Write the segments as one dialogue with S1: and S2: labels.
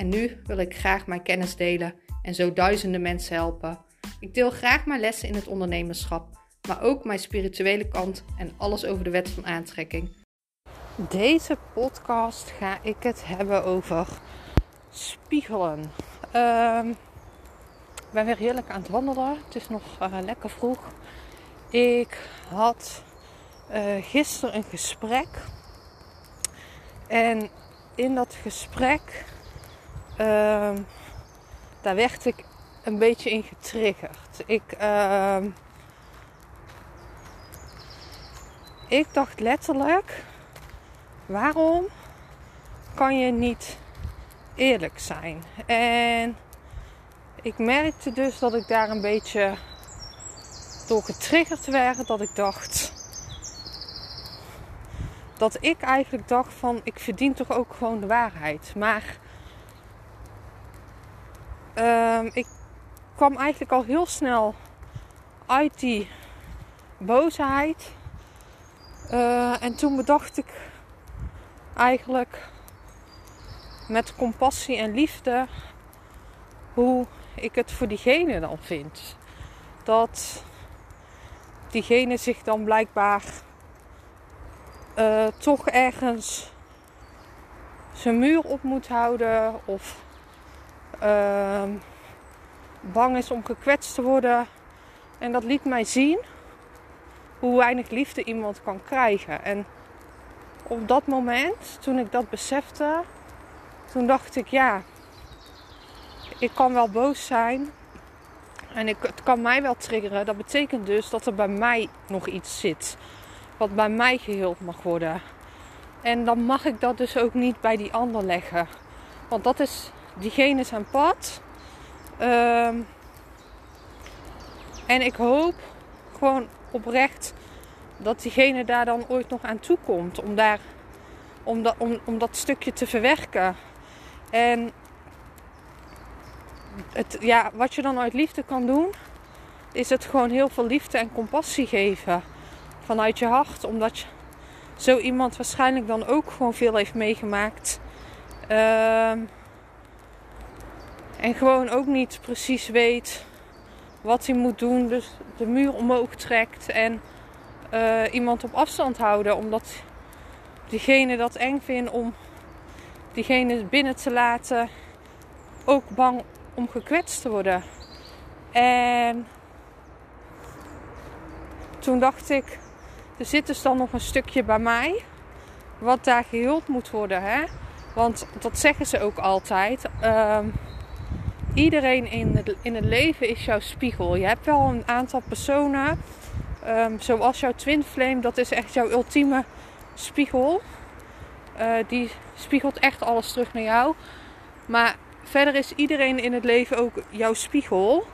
S1: en nu wil ik graag mijn kennis delen en zo duizenden mensen helpen. Ik deel graag mijn lessen in het ondernemerschap, maar ook mijn spirituele kant en alles over de wet van aantrekking. Deze podcast ga ik het hebben over spiegelen. Ehm, ik ben weer heerlijk aan het wandelen. Het is nog uh, lekker vroeg. Ik had uh, gisteren een gesprek. En in dat gesprek uh, daar werd ik een beetje in getriggerd. Ik, uh, ik dacht letterlijk: waarom kan je niet eerlijk zijn? En ik merkte dus dat ik daar een beetje door getriggerd werd. Dat ik dacht. Dat ik eigenlijk dacht van ik verdien toch ook gewoon de waarheid. Maar Um, ik kwam eigenlijk al heel snel uit die boosheid. Uh, en toen bedacht ik eigenlijk met compassie en liefde hoe ik het voor diegene dan vind. Dat diegene zich dan blijkbaar uh, toch ergens zijn muur op moet houden of uh, bang is om gekwetst te worden. En dat liet mij zien hoe weinig liefde iemand kan krijgen. En op dat moment, toen ik dat besefte, toen dacht ik ja, ik kan wel boos zijn. En ik, het kan mij wel triggeren. Dat betekent dus dat er bij mij nog iets zit. Wat bij mij geheeld mag worden. En dan mag ik dat dus ook niet bij die ander leggen. Want dat is diegene zijn pad. Um, en ik hoop gewoon oprecht dat diegene daar dan ooit nog aan toe komt. Om, daar, om, dat, om, om dat stukje te verwerken. En het, ja, wat je dan uit liefde kan doen, is het gewoon heel veel liefde en compassie geven. Vanuit je hart. Omdat zo iemand waarschijnlijk dan ook gewoon veel heeft meegemaakt. Uh, en gewoon ook niet precies weet wat hij moet doen. Dus de muur omhoog trekt en uh, iemand op afstand houden. Omdat diegene dat eng vindt om diegene binnen te laten. Ook bang om gekwetst te worden. En toen dacht ik, er zit dus dan nog een stukje bij mij. Wat daar geheeld moet worden. Hè? Want dat zeggen ze ook altijd. Uh, iedereen in het, in het leven is jouw spiegel. Je hebt wel een aantal personen, um, zoals jouw twin flame, dat is echt jouw ultieme spiegel. Uh, die spiegelt echt alles terug naar jou. Maar verder is iedereen in het leven ook jouw spiegel.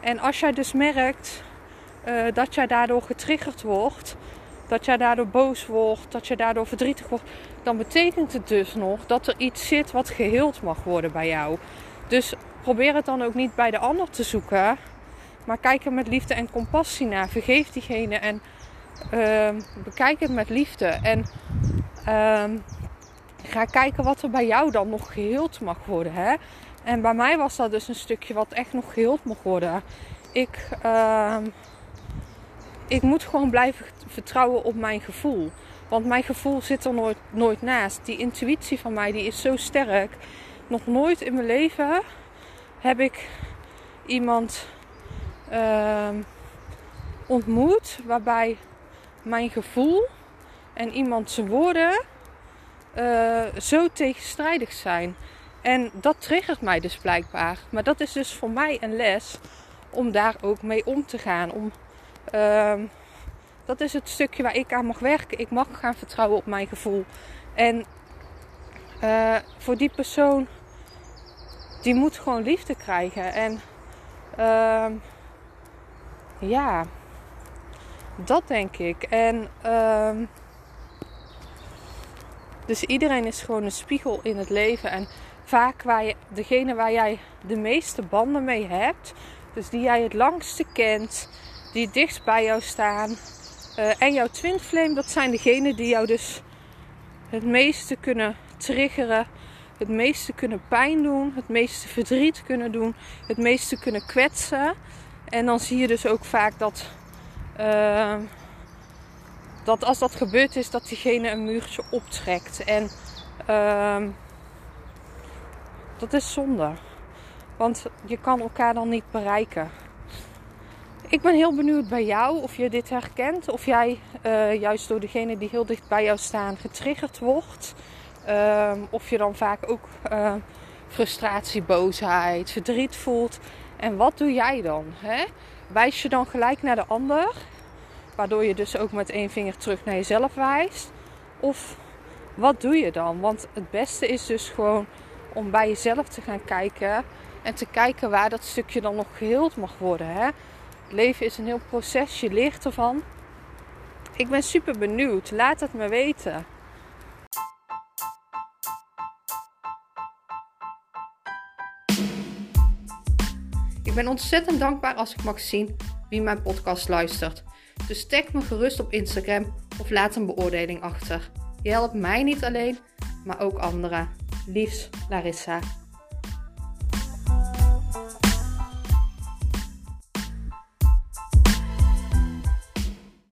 S1: En als jij dus merkt uh, dat jij daardoor getriggerd wordt, dat jij daardoor boos wordt, dat je daardoor verdrietig wordt, dan betekent het dus nog dat er iets zit wat geheeld mag worden bij jou. Dus probeer het dan ook niet bij de ander te zoeken. Maar kijk er met liefde en compassie naar. Vergeef diegene en uh, bekijk het met liefde. En uh, ga kijken wat er bij jou dan nog geheeld mag worden. Hè? En bij mij was dat dus een stukje wat echt nog geheeld mag worden. Ik, uh, ik moet gewoon blijven vertrouwen op mijn gevoel. Want mijn gevoel zit er nooit, nooit naast. Die intuïtie van mij die is zo sterk. Nog nooit in mijn leven heb ik iemand uh, ontmoet waarbij mijn gevoel en iemand zijn woorden uh, zo tegenstrijdig zijn. En dat triggert mij dus blijkbaar. Maar dat is dus voor mij een les om daar ook mee om te gaan. Om, uh, dat is het stukje waar ik aan mag werken. Ik mag gaan vertrouwen op mijn gevoel. En uh, voor die persoon die moet gewoon liefde krijgen. En ehm, ja, dat denk ik. En ehm, dus iedereen is gewoon een spiegel in het leven. En vaak waar je, degene waar jij de meeste banden mee hebt, dus die jij het langste kent, die dichtst bij jou staan. Uh, en jouw twin flame, dat zijn degenen die jou dus het meeste kunnen triggeren, het meeste kunnen pijn doen, het meeste verdriet kunnen doen, het meeste kunnen kwetsen. En dan zie je dus ook vaak dat, uh, dat als dat gebeurd is, dat diegene een muurtje optrekt. En uh, dat is zonde. Want je kan elkaar dan niet bereiken. Ik ben heel benieuwd bij jou of je dit herkent. Of jij uh, juist door degene die heel dicht bij jou staan getriggerd wordt. Uh, of je dan vaak ook uh, frustratie, boosheid, verdriet voelt. En wat doe jij dan? Hè? Wijs je dan gelijk naar de ander? Waardoor je dus ook met één vinger terug naar jezelf wijst. Of wat doe je dan? Want het beste is dus gewoon om bij jezelf te gaan kijken. En te kijken waar dat stukje dan nog geheeld mag worden. Hè? Het leven is een heel proces, je leert ervan. Ik ben super benieuwd. Laat het me weten. Ik ben ontzettend dankbaar als ik mag zien wie mijn podcast luistert. Dus tag me gerust op Instagram of laat een beoordeling achter. Je helpt mij niet alleen, maar ook anderen. Liefs, Larissa.